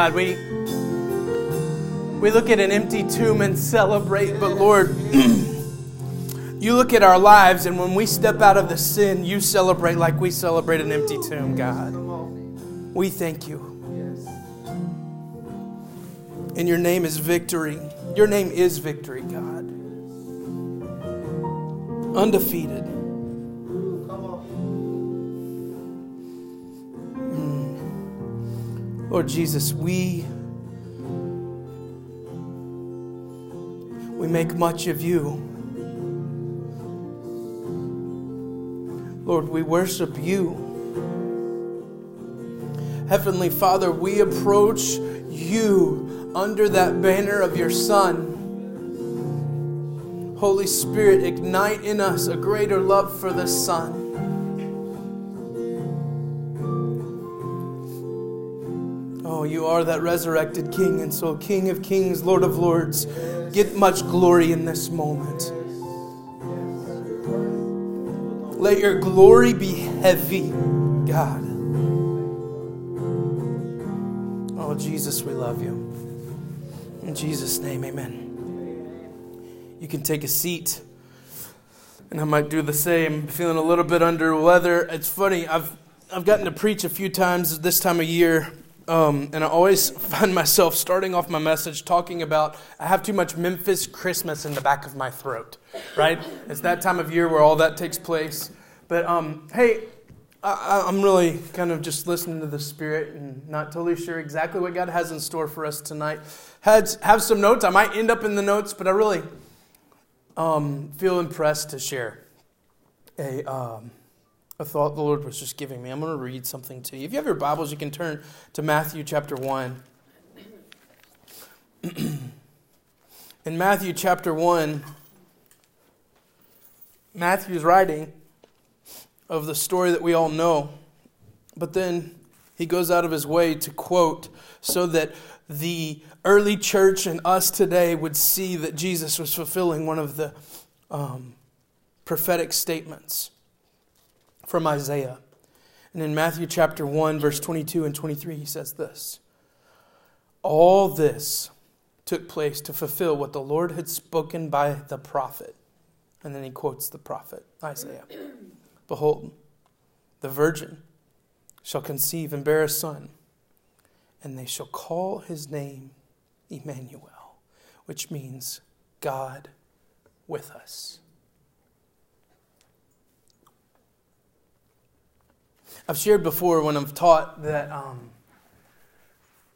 God, we we look at an empty tomb and celebrate, but Lord, you look at our lives and when we step out of the sin, you celebrate like we celebrate an empty tomb, God. We thank you. And your name is victory. Your name is victory, God. Undefeated. Lord Jesus, we we make much of you. Lord, we worship you. Heavenly Father, we approach you under that banner of your Son. Holy Spirit, ignite in us a greater love for the Son. Oh, you are that resurrected King, and so King of Kings, Lord of Lords, get much glory in this moment. Let your glory be heavy, God. Oh, Jesus, we love you. In Jesus' name, amen. You can take a seat. And I might do the same. Feeling a little bit under weather. It's funny, I've, I've gotten to preach a few times this time of year. Um, and I always find myself starting off my message talking about I have too much Memphis Christmas in the back of my throat, right? It's that time of year where all that takes place. But um, hey, I, I'm really kind of just listening to the Spirit and not totally sure exactly what God has in store for us tonight. Had, have some notes. I might end up in the notes, but I really um, feel impressed to share a, um, a thought the Lord was just giving me. I'm going to read something to you. If you have your Bibles, you can turn to Matthew chapter 1. in Matthew chapter 1, Matthew's writing of the story that we all know, but then he goes out of his way to quote so that the early church and us today would see that Jesus was fulfilling one of the um, prophetic statements from Isaiah. And in Matthew chapter 1, verse 22 and 23, he says this All this took place to fulfill what the Lord had spoken by the prophet. And then he quotes the prophet, Isaiah Behold, the virgin shall conceive and bear a son and they shall call his name Emmanuel, which means God with us. I've shared before when I've taught that um,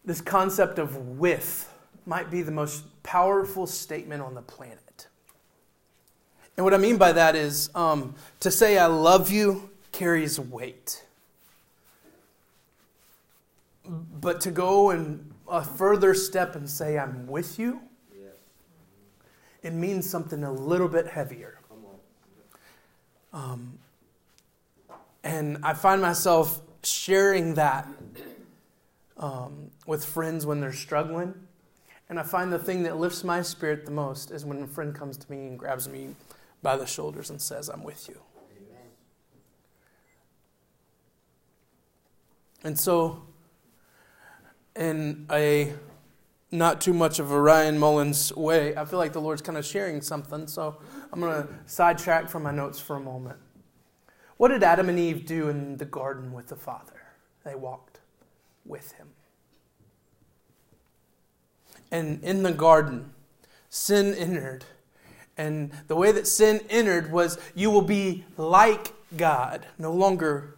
this concept of with might be the most powerful statement on the planet. And what I mean by that is um, to say I love you carries weight. But to go and a further step and say, I'm with you, it means something a little bit heavier. Um, and I find myself sharing that um, with friends when they're struggling. And I find the thing that lifts my spirit the most is when a friend comes to me and grabs me by the shoulders and says, I'm with you. Amen. And so in a not too much of a Ryan Mullins way, I feel like the Lord's kind of sharing something, so I'm going to sidetrack from my notes for a moment. What did Adam and Eve do in the garden with the Father? They walked with him. And in the garden, sin entered. And the way that sin entered was you will be like God, no longer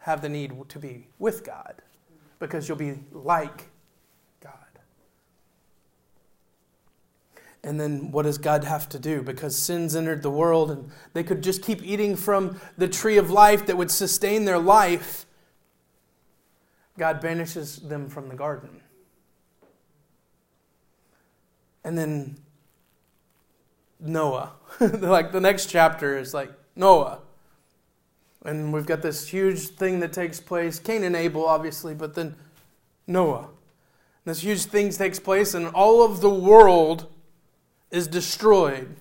have the need to be with God because you'll be like God. And then what does God have to do? Because sins entered the world and they could just keep eating from the tree of life that would sustain their life. God banishes them from the garden. And then Noah. like the next chapter is like Noah. And we've got this huge thing that takes place Cain and Abel, obviously, but then Noah. This huge thing takes place, and all of the world is destroyed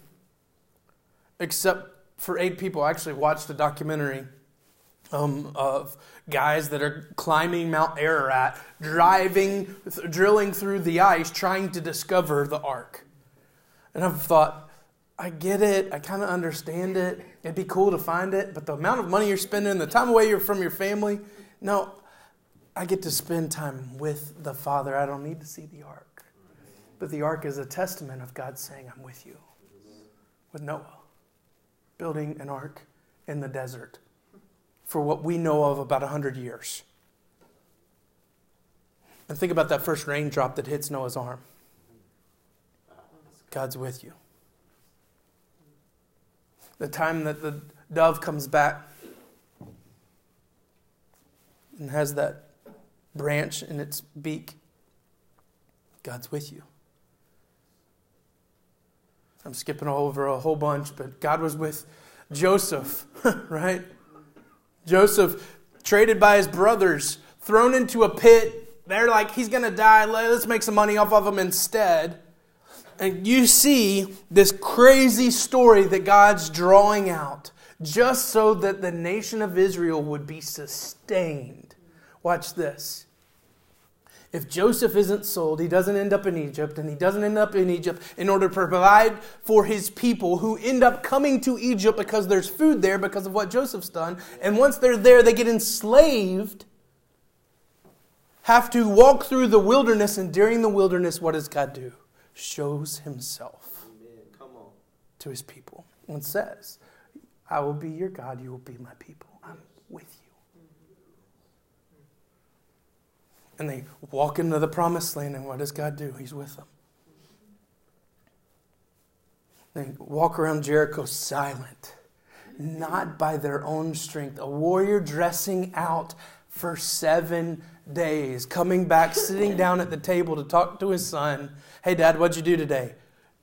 except for eight people. I actually watched a documentary um, of guys that are climbing Mount Ararat, driving, drilling through the ice, trying to discover the ark. And I've thought, I get it. I kind of understand it. It'd be cool to find it, but the amount of money you're spending, the time away you're from your family, no, I get to spend time with the Father. I don't need to see the ark. But the ark is a testament of God saying, I'm with you. With Noah, building an ark in the desert for what we know of about 100 years. And think about that first raindrop that hits Noah's arm. God's with you. The time that the dove comes back and has that branch in its beak, God's with you. I'm skipping all over a whole bunch, but God was with Joseph, right? Joseph, traded by his brothers, thrown into a pit. They're like, he's going to die. Let's make some money off of him instead. And you see this crazy story that God's drawing out just so that the nation of Israel would be sustained. Watch this. If Joseph isn't sold, he doesn't end up in Egypt, and he doesn't end up in Egypt in order to provide for his people who end up coming to Egypt because there's food there because of what Joseph's done. And once they're there, they get enslaved, have to walk through the wilderness, and during the wilderness, what does God do? Shows himself to his people and says, I will be your God, you will be my people. I'm with you. And they walk into the promised land, and what does God do? He's with them. They walk around Jericho silent, not by their own strength. A warrior dressing out for seven days, coming back, sitting down at the table to talk to his son. Hey, Dad, what'd you do today?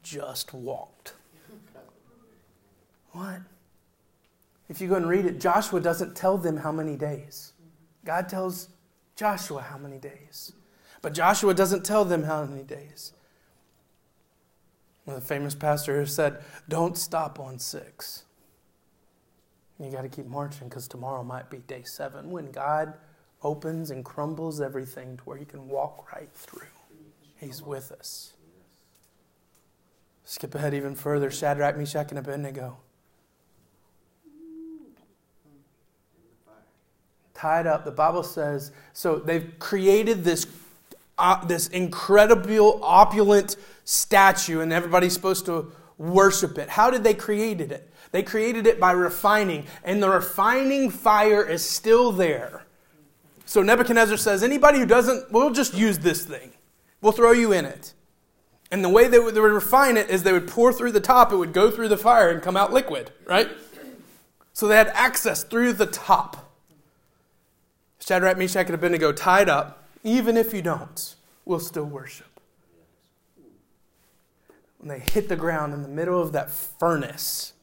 Just walked. What? If you go and read it, Joshua doesn't tell them how many days. God tells Joshua, how many days? But Joshua doesn't tell them how many days. Well, the famous pastor said, Don't stop on six. You got to keep marching because tomorrow might be day seven when God opens and crumbles everything to where you can walk right through. He's with us. Skip ahead even further Shadrach, Meshach, and Abednego. Tied up. The Bible says, so they've created this, uh, this incredible, opulent statue, and everybody's supposed to worship it. How did they create it? They created it by refining, and the refining fire is still there. So Nebuchadnezzar says, anybody who doesn't, we'll just use this thing. We'll throw you in it. And the way they would, they would refine it is they would pour through the top, it would go through the fire and come out liquid, right? So they had access through the top. Shadrach, Meshach, and Abednego tied up, even if you don't, we'll still worship. When they hit the ground in the middle of that furnace,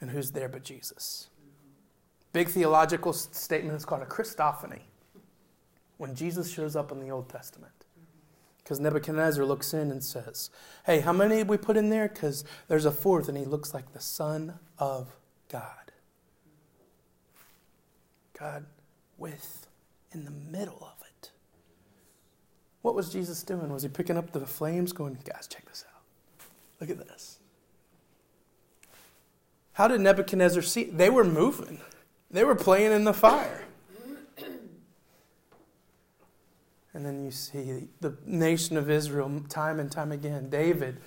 and who's there but Jesus? Big theological statement is called a Christophany. When Jesus shows up in the Old Testament. Because Nebuchadnezzar looks in and says, Hey, how many did we put in there? Because there's a fourth, and he looks like the Son of God. God with in the middle of it. What was Jesus doing? Was he picking up the flames, going, guys, check this out? Look at this. How did Nebuchadnezzar see? They were moving, they were playing in the fire. And then you see the nation of Israel time and time again. David,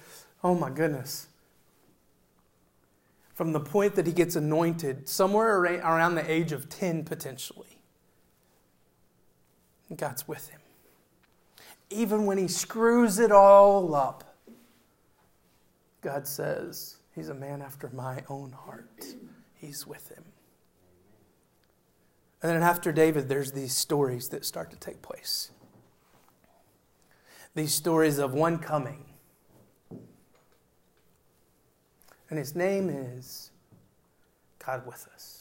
oh my goodness. From the point that he gets anointed, somewhere around the age of 10 potentially, God's with him. Even when he screws it all up, God says, He's a man after my own heart. He's with him. And then after David, there's these stories that start to take place. These stories of one coming. And his name is God with us.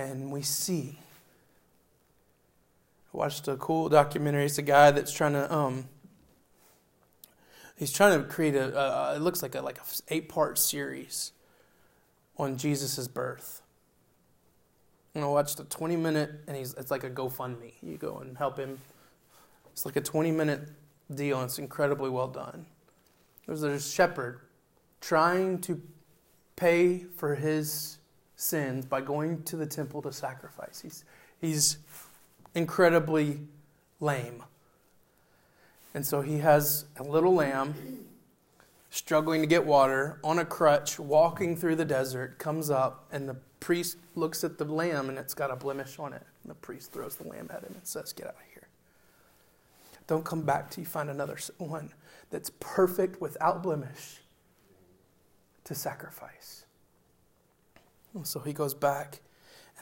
And we see. I watched a cool documentary. It's a guy that's trying to um, he's trying to create a, a it looks like a like a eight part series on Jesus' birth. And I watched a 20 minute, and he's, it's like a GoFundMe. You go and help him. It's like a 20 minute deal, and it's incredibly well done. There's a shepherd trying to pay for his sins by going to the temple to sacrifice. He's, he's incredibly lame. And so he has a little lamb struggling to get water on a crutch, walking through the desert, comes up, and the priest looks at the lamb and it's got a blemish on it. And the priest throws the lamb at him and says, Get out of here. Don't come back till you find another one that's perfect without blemish to sacrifice. So he goes back,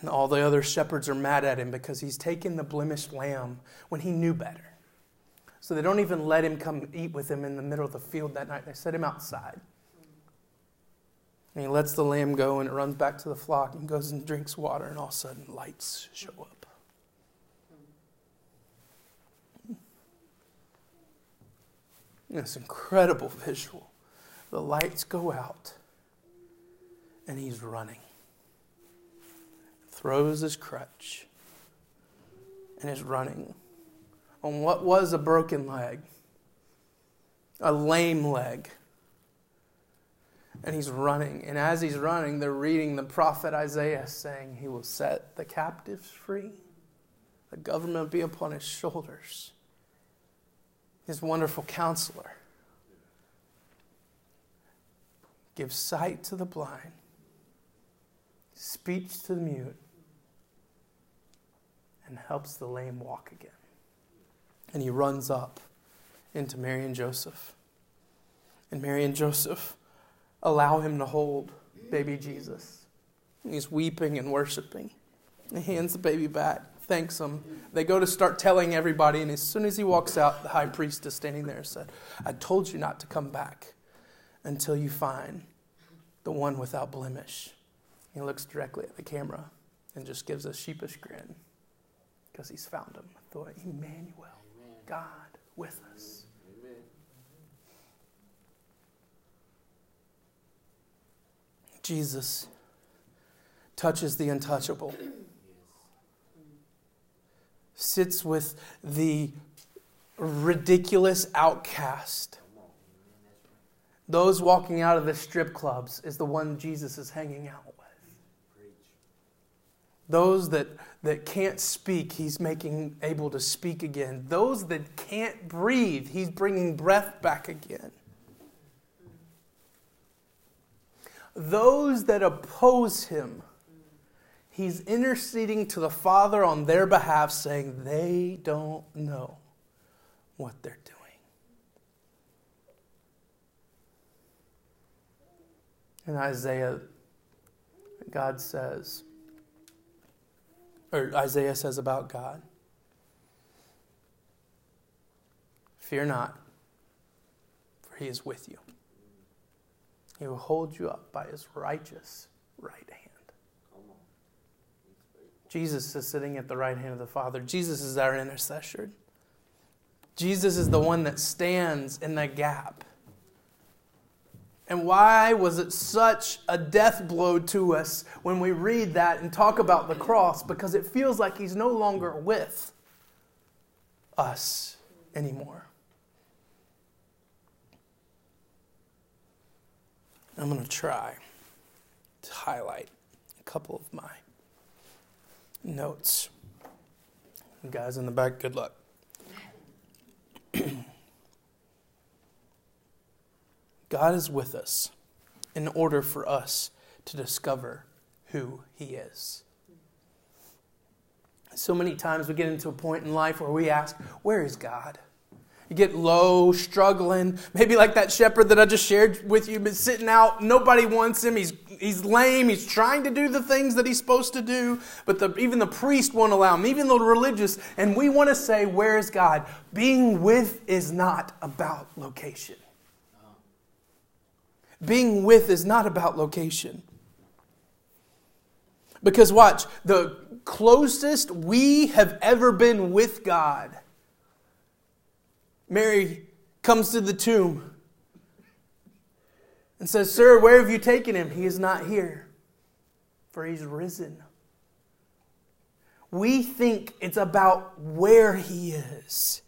and all the other shepherds are mad at him because he's taken the blemished lamb when he knew better. So they don't even let him come eat with them in the middle of the field that night. They set him outside. And he lets the lamb go and it runs back to the flock and goes and drinks water, and all of a sudden lights show up. This incredible visual. The lights go out, and he's running. Throws his crutch and is running on what was a broken leg, a lame leg. And he's running. And as he's running, they're reading the prophet Isaiah saying, He will set the captives free, the government be upon his shoulders. His wonderful counselor gives sight to the blind, speech to the mute, and helps the lame walk again. And he runs up into Mary and Joseph. And Mary and Joseph allow him to hold baby Jesus. And he's weeping and worshiping. He hands the baby back, thanks him. They go to start telling everybody, and as soon as he walks out, the high priest is standing there and said, I told you not to come back until you find the one without blemish. He looks directly at the camera and just gives a sheepish grin because he's found him. I thought, Emmanuel. God with us. Amen. Jesus touches the untouchable, sits with the ridiculous outcast. Those walking out of the strip clubs is the one Jesus is hanging out with. Those that that can't speak, he's making able to speak again. Those that can't breathe, he's bringing breath back again. Those that oppose him, he's interceding to the Father on their behalf, saying they don't know what they're doing. In Isaiah, God says, or Isaiah says about God. Fear not, for he is with you. He will hold you up by his righteous right hand. Jesus is sitting at the right hand of the Father. Jesus is our intercessor. Jesus is the one that stands in the gap. And why was it such a death blow to us when we read that and talk about the cross? Because it feels like he's no longer with us anymore. I'm going to try to highlight a couple of my notes. guys in the back, good luck. God is with us in order for us to discover who He is. So many times we get into a point in life where we ask, Where is God? You get low, struggling, maybe like that shepherd that I just shared with you, been sitting out, nobody wants him, he's, he's lame, he's trying to do the things that he's supposed to do, but the, even the priest won't allow him, even the religious, and we want to say, Where is God? Being with is not about location. Being with is not about location. Because, watch, the closest we have ever been with God, Mary comes to the tomb and says, Sir, where have you taken him? He is not here. for he's risen. We think it's about where he is.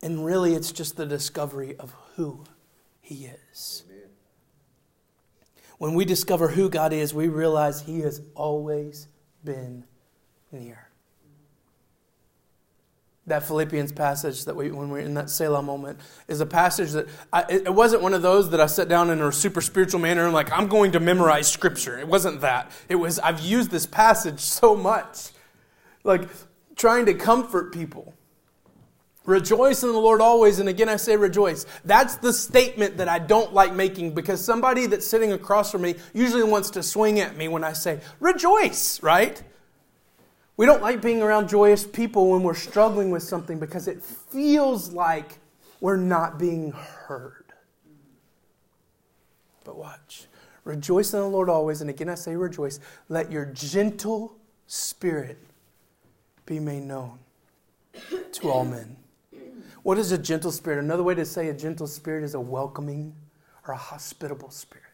And really, it's just the discovery of who he is. When we discover who God is, we realize he has always been near. That Philippians passage that we, when we're in that Selah moment, is a passage that I, it wasn't one of those that I sat down in a super spiritual manner and like I'm going to memorize scripture. It wasn't that. It was I've used this passage so much, like trying to comfort people. Rejoice in the Lord always, and again I say rejoice. That's the statement that I don't like making because somebody that's sitting across from me usually wants to swing at me when I say rejoice, right? We don't like being around joyous people when we're struggling with something because it feels like we're not being heard. But watch. Rejoice in the Lord always. And again, I say rejoice. Let your gentle spirit be made known to all men. What is a gentle spirit? Another way to say a gentle spirit is a welcoming or a hospitable spirit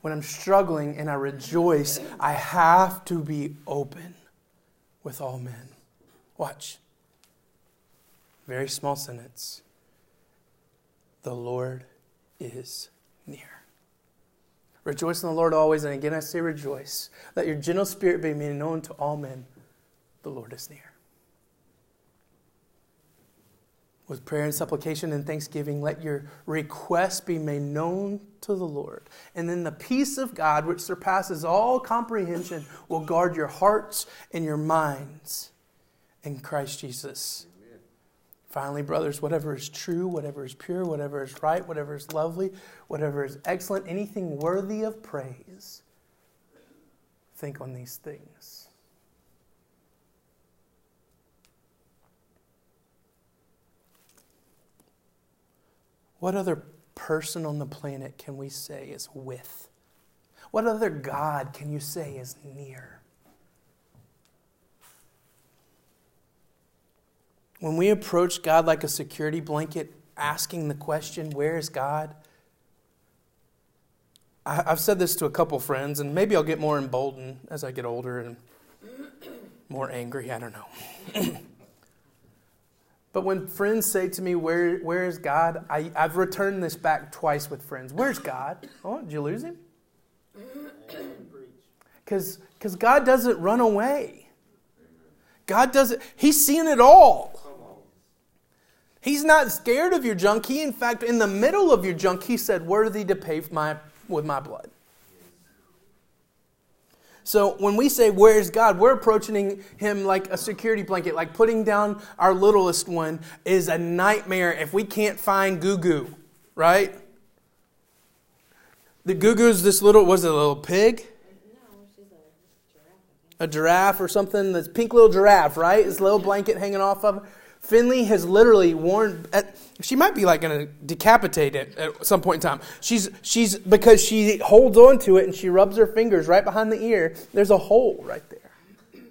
when I'm struggling and I rejoice, I have to be open with all men. Watch. Very small sentence. The Lord is near. Rejoice in the Lord always, and again I say rejoice. Let your gentle spirit be made known to all men. The Lord is near. With prayer and supplication and thanksgiving, let your requests be made known to the Lord. And then the peace of God, which surpasses all comprehension, will guard your hearts and your minds in Christ Jesus. Finally, brothers, whatever is true, whatever is pure, whatever is right, whatever is lovely, whatever is excellent, anything worthy of praise, think on these things. What other person on the planet can we say is with? What other God can you say is near? When we approach God like a security blanket, asking the question, Where is God? I've said this to a couple friends, and maybe I'll get more emboldened as I get older and more angry. I don't know. But when friends say to me, Where, where is God? I, I've returned this back twice with friends. Where's God? Oh, did you lose him? Because God doesn't run away. God doesn't, He's seen it all. He's not scared of your junk. He, in fact, in the middle of your junk, He said, Worthy to pay my, with my blood. So when we say, Where's God? we're approaching Him like a security blanket, like putting down our littlest one is a nightmare if we can't find Goo Goo, right? The Goo Goo is this little, was it a little pig? a giraffe or something. This pink little giraffe, right? This little blanket hanging off of. Finley has literally worn. At, she might be like going to decapitate it at some point in time. She's she's because she holds on to it and she rubs her fingers right behind the ear. There's a hole right there.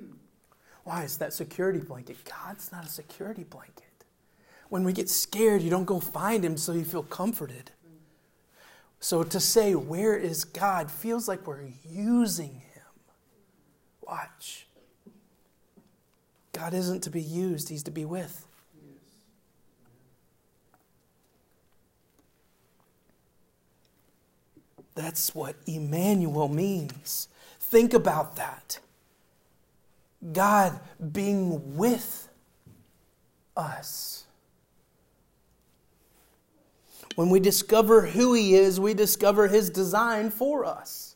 Why? is that security blanket. God's not a security blanket. When we get scared, you don't go find him so you feel comforted. So to say, Where is God? feels like we're using him. Watch. God isn't to be used, He's to be with. That's what Emmanuel means. Think about that. God being with us. When we discover who He is, we discover His design for us.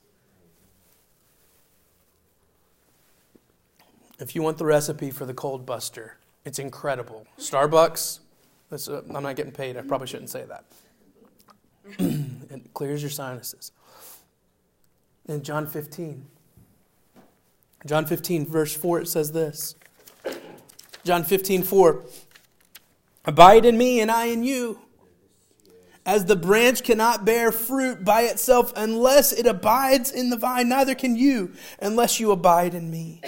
If you want the recipe for the cold buster, it's incredible. Starbucks, uh, I'm not getting paid. I probably shouldn't say that. it clears your sinuses. In John 15, John 15, verse 4, it says this John 15, 4 Abide in me, and I in you. As the branch cannot bear fruit by itself unless it abides in the vine, neither can you unless you abide in me.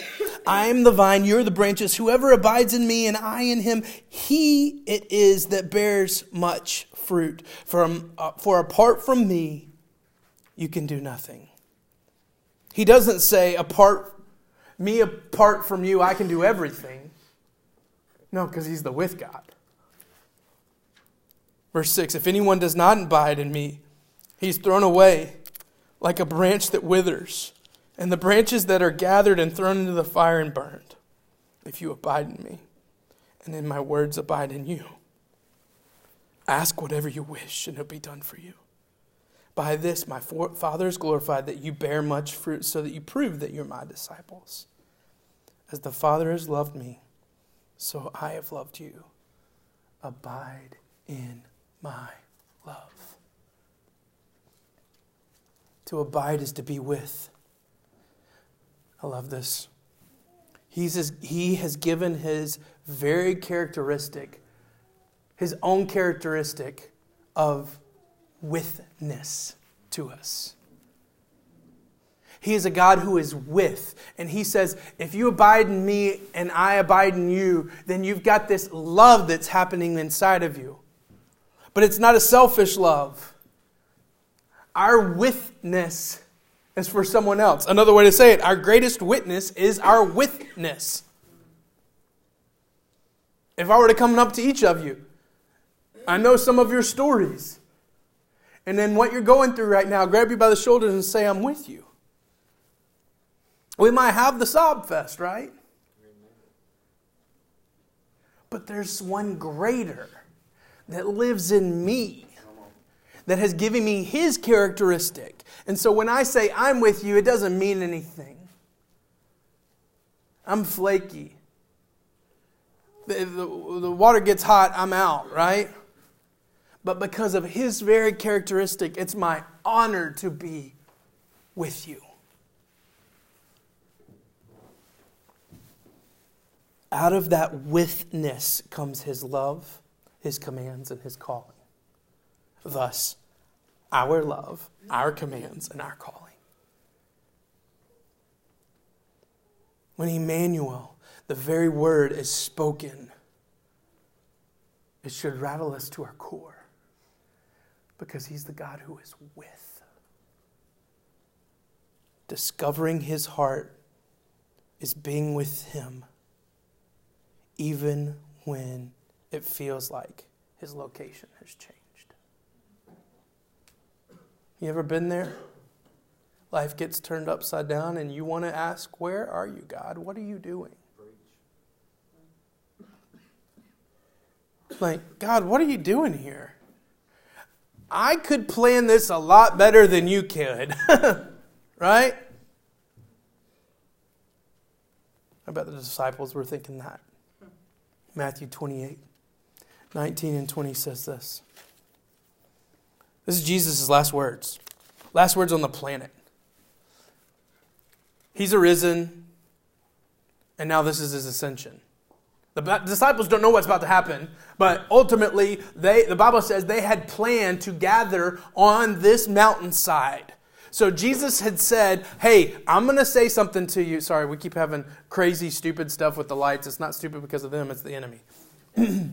I am the vine, you're the branches. Whoever abides in me and I in him, he it is that bears much fruit. For, uh, for apart from me, you can do nothing. He doesn't say, apart, me apart from you, I can do everything. No, because he's the with God. Verse 6 If anyone does not abide in me, he's thrown away like a branch that withers, and the branches that are gathered and thrown into the fire and burned. If you abide in me, and in my words abide in you, ask whatever you wish, and it'll be done for you. By this my Father is glorified that you bear much fruit, so that you prove that you're my disciples. As the Father has loved me, so I have loved you. Abide in my love. To abide is to be with. I love this. He's, he has given his very characteristic, his own characteristic of withness to us. He is a God who is with. And he says, if you abide in me and I abide in you, then you've got this love that's happening inside of you. But it's not a selfish love. Our witness is for someone else. Another way to say it, our greatest witness is our witness. If I were to come up to each of you, I know some of your stories. And then what you're going through right now, grab you by the shoulders and say, I'm with you. We might have the sob fest, right? But there's one greater that lives in me that has given me his characteristic. And so when I say I'm with you, it doesn't mean anything. I'm flaky. The, the, the, water gets hot, I'm out, right? But because of his very characteristic, it's my honor to be with you. Out of that withness comes his love his commands and his calling. Thus, our love, our commands, and our calling. When Emmanuel, the very word, is spoken, it should rattle us to our core because he's the God who is with. Discovering his heart is being with him even when it feels like his location has changed. You ever been there? Life gets turned upside down, and you want to ask, Where are you, God? What are you doing? Like, God, what are you doing here? I could plan this a lot better than you could. right? I bet the disciples were thinking that. Matthew 28. 19 and 20 says this. This is Jesus' last words. Last words on the planet. He's arisen, and now this is his ascension. The disciples don't know what's about to happen, but ultimately, they, the Bible says they had planned to gather on this mountainside. So Jesus had said, Hey, I'm going to say something to you. Sorry, we keep having crazy, stupid stuff with the lights. It's not stupid because of them, it's the enemy.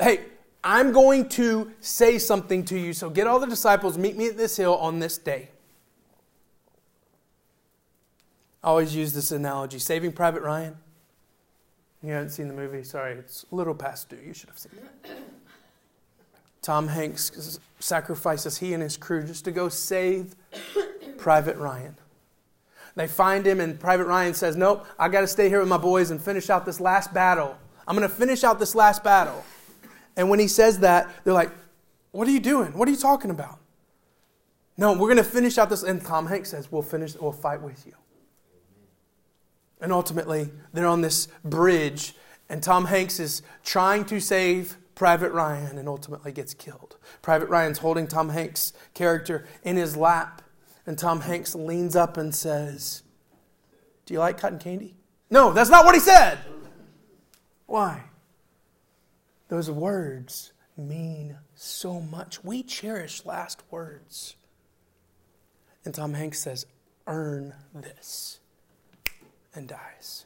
hey, I'm going to say something to you. So get all the disciples, meet me at this hill on this day. I always use this analogy Saving Private Ryan. You haven't seen the movie? Sorry, it's a little past due. You should have seen it. Tom Hanks sacrifices he and his crew just to go save Private Ryan. They find him, and Private Ryan says, Nope, I got to stay here with my boys and finish out this last battle. I'm going to finish out this last battle. And when he says that, they're like, What are you doing? What are you talking about? No, we're going to finish out this. And Tom Hanks says, We'll finish, we'll fight with you. And ultimately, they're on this bridge, and Tom Hanks is trying to save Private Ryan and ultimately gets killed. Private Ryan's holding Tom Hanks' character in his lap, and Tom Hanks leans up and says, Do you like cotton candy? No, that's not what he said. Why? Those words mean so much. We cherish last words. And Tom Hanks says, Earn this, and dies.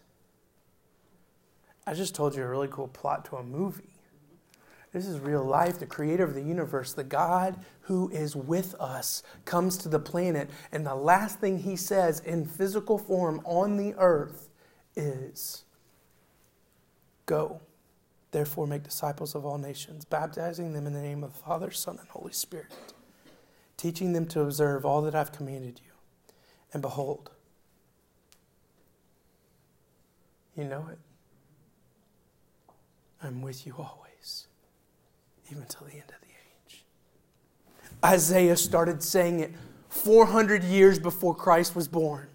I just told you a really cool plot to a movie. This is real life. The creator of the universe, the God who is with us, comes to the planet, and the last thing he says in physical form on the earth is Go, therefore, make disciples of all nations, baptizing them in the name of the Father, Son, and Holy Spirit, teaching them to observe all that I've commanded you. And behold, you know it. I'm with you always, even till the end of the age. Isaiah started saying it 400 years before Christ was born.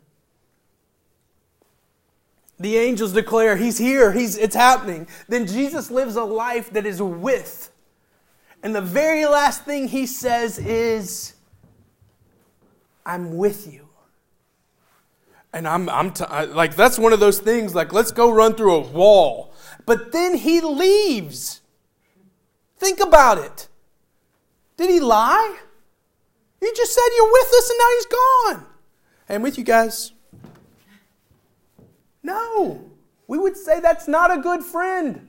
The angels declare, He's here, he's, it's happening. Then Jesus lives a life that is with. And the very last thing he says is, I'm with you. And I'm, I'm t- I, like, that's one of those things, like, let's go run through a wall. But then he leaves. Think about it. Did he lie? He just said, You're with us, and now he's gone. I'm with you guys. No. We would say that's not a good friend.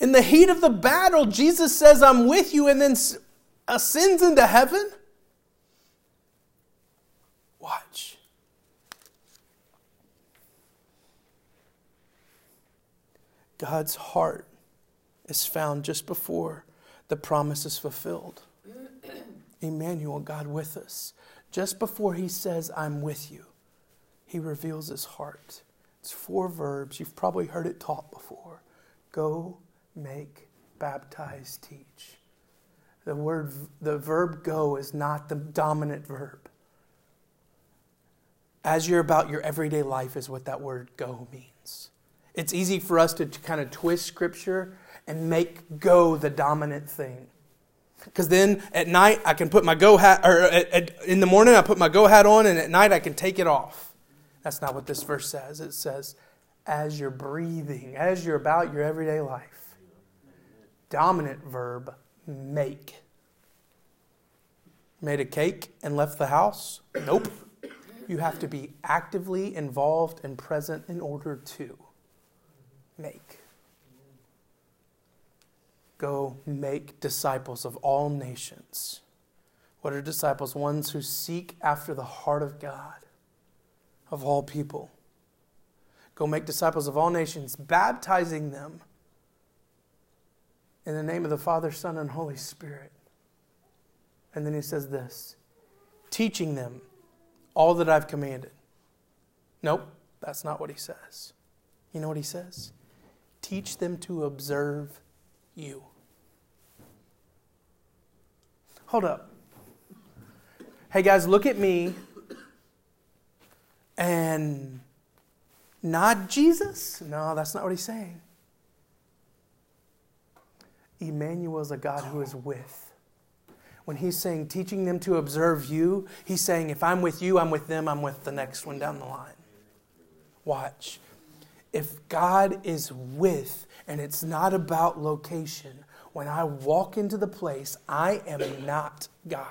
In the heat of the battle, Jesus says, I'm with you, and then ascends into heaven. Watch. God's heart is found just before the promise is fulfilled. Emmanuel, God with us. Just before he says, I'm with you he reveals his heart. It's four verbs. You've probably heard it taught before go, make, baptize, teach. The word, the verb go is not the dominant verb. As you're about your everyday life, is what that word go means. It's easy for us to kind of twist scripture and make go the dominant thing. Because then at night I can put my go hat, or at, at, in the morning I put my go hat on, and at night I can take it off. That's not what this verse says. It says, as you're breathing, as you're about your everyday life. Dominant verb, make. Made a cake and left the house? Nope. You have to be actively involved and present in order to make. Go make disciples of all nations. What are disciples? Ones who seek after the heart of God of all people. Go make disciples of all nations, baptizing them in the name of the Father, Son, and Holy Spirit. And then he says this teaching them all that I've commanded. Nope, that's not what he says. You know what he says? Teach them to observe you. Hold up. Hey guys, look at me and not Jesus? No, that's not what he's saying. Emmanuel is a God who is with. When he's saying, teaching them to observe you, he's saying, if I'm with you, I'm with them, I'm with the next one down the line. Watch. If God is with, and it's not about location, when I walk into the place, I am not God,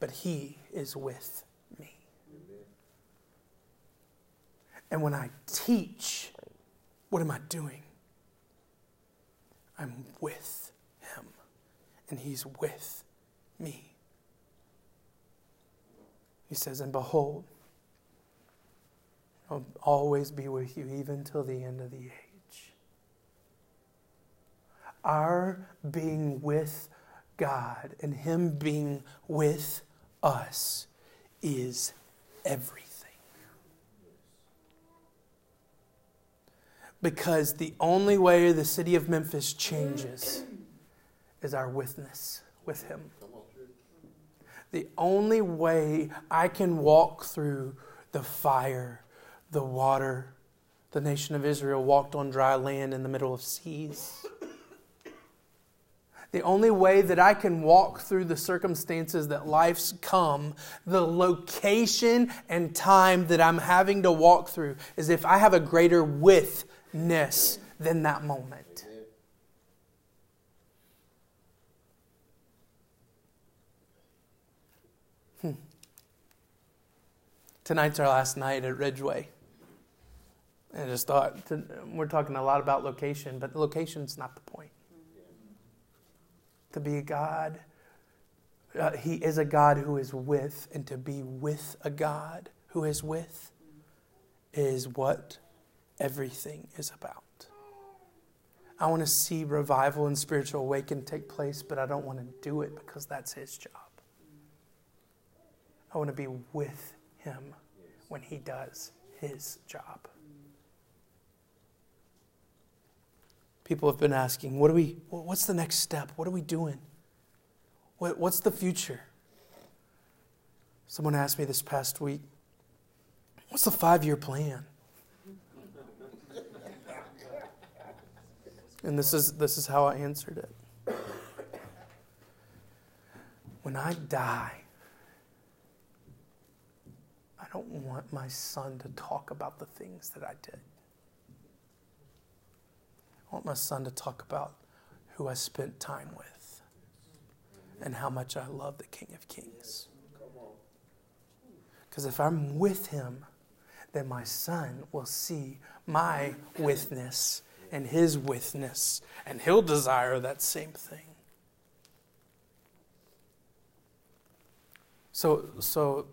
but He is with And when I teach, what am I doing? I'm with him, and he's with me. He says, And behold, I'll always be with you, even till the end of the age. Our being with God and Him being with us is everything. Because the only way the city of Memphis changes is our witness with Him. The only way I can walk through the fire, the water, the nation of Israel walked on dry land in the middle of seas. The only way that I can walk through the circumstances that life's come, the location and time that I'm having to walk through, is if I have a greater width ness than that moment. Hmm. Tonight's our last night at Ridgeway. I just thought, we're talking a lot about location, but location's not the point. To be a God, uh, He is a God who is with, and to be with a God who is with is what everything is about. I want to see revival and spiritual awakening take place, but I don't want to do it because that's His job. I want to be with Him when He does His job. People have been asking, what do we, what's the next step? What are we doing? What, what's the future? Someone asked me this past week, what's the five year plan? And this is, this is how I answered it. When I die, I don't want my son to talk about the things that I did. I want my son to talk about who I spent time with and how much I love the King of Kings. Because if I'm with him, then my son will see my witness and his witness, and he'll desire that same thing. So, so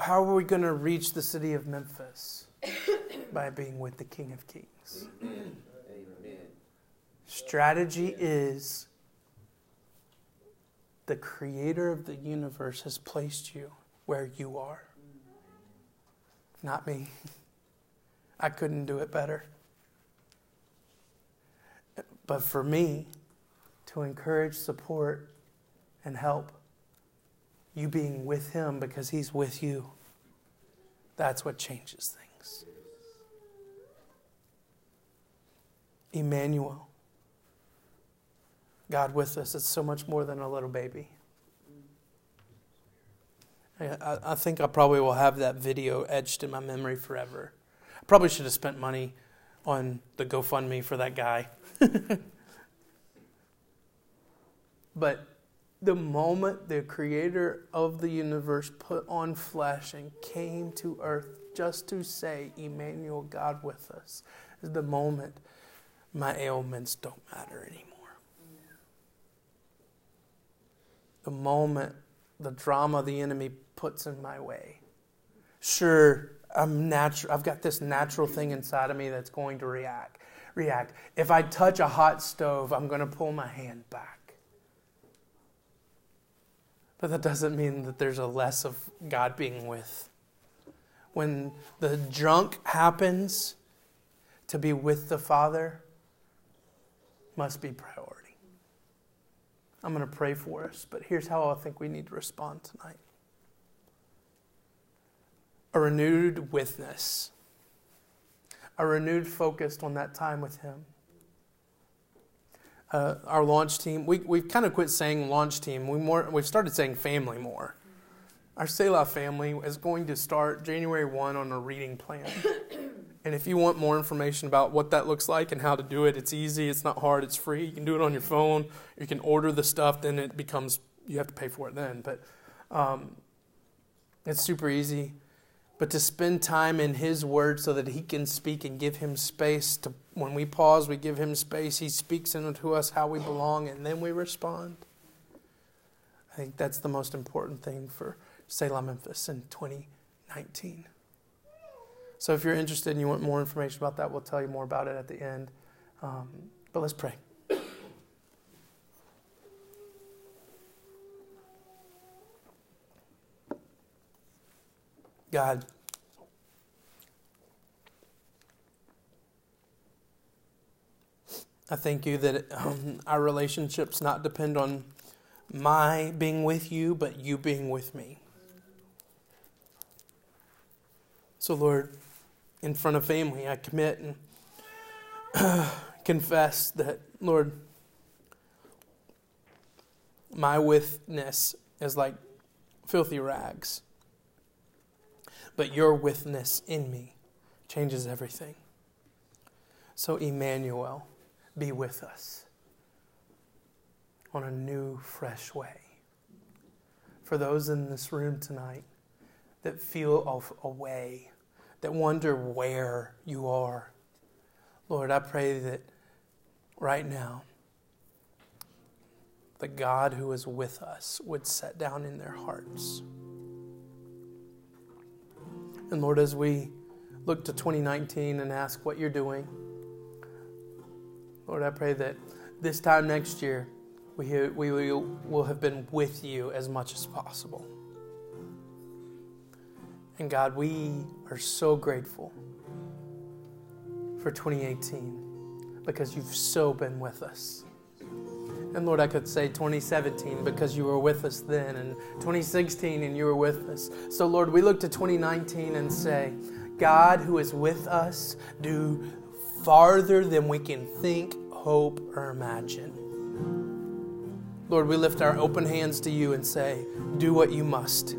how are we going to reach the city of Memphis? By being with the King of Kings. Strategy is the creator of the universe has placed you where you are. Not me. I couldn't do it better. But for me, to encourage, support, and help, you being with Him because He's with you, that's what changes things. Emmanuel. God with us, it's so much more than a little baby. I, I think I probably will have that video etched in my memory forever. I probably should have spent money on the GoFundMe for that guy. but the moment the creator of the universe put on flesh and came to earth just to say, Emmanuel, God with us, is the moment my ailments don't matter anymore. The moment the drama the enemy puts in my way. Sure, I'm natural. I've got this natural thing inside of me that's going to react. React. If I touch a hot stove, I'm going to pull my hand back. But that doesn't mean that there's a less of God being with. When the junk happens, to be with the Father must be priority. I'm going to pray for us, but here's how I think we need to respond tonight a renewed witness, a renewed focus on that time with Him. Uh, our launch team, we, we've kind of quit saying launch team. We more, we've started saying family more. Our Selah family is going to start January 1 on a reading plan. And if you want more information about what that looks like and how to do it, it's easy, it's not hard, it's free. You can do it on your phone. You can order the stuff, then it becomes, you have to pay for it then. But um, it's super easy but to spend time in His Word so that He can speak and give Him space. To when we pause, we give Him space. He speaks into us how we belong, and then we respond. I think that's the most important thing for Selah Memphis in 2019. So if you're interested and you want more information about that, we'll tell you more about it at the end. Um, but let's pray. God. I thank you that um, our relationships not depend on my being with you, but you being with me. So, Lord, in front of family, I commit and confess that, Lord, my witness is like filthy rags but your witness in me changes everything. So, Emmanuel, be with us on a new, fresh way. For those in this room tonight that feel of away, that wonder where you are. Lord, I pray that right now, the God who is with us would set down in their hearts. And Lord, as we look to 2019 and ask what you're doing, Lord, I pray that this time next year, we, we will have been with you as much as possible. And God, we are so grateful for 2018 because you've so been with us. And Lord, I could say 2017 because you were with us then, and 2016 and you were with us. So, Lord, we look to 2019 and say, God who is with us, do farther than we can think, hope, or imagine. Lord, we lift our open hands to you and say, Do what you must,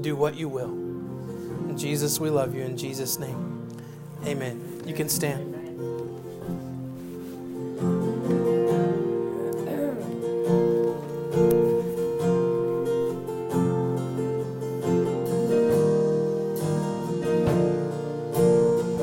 do what you will. In Jesus, we love you. In Jesus' name, amen. You can stand.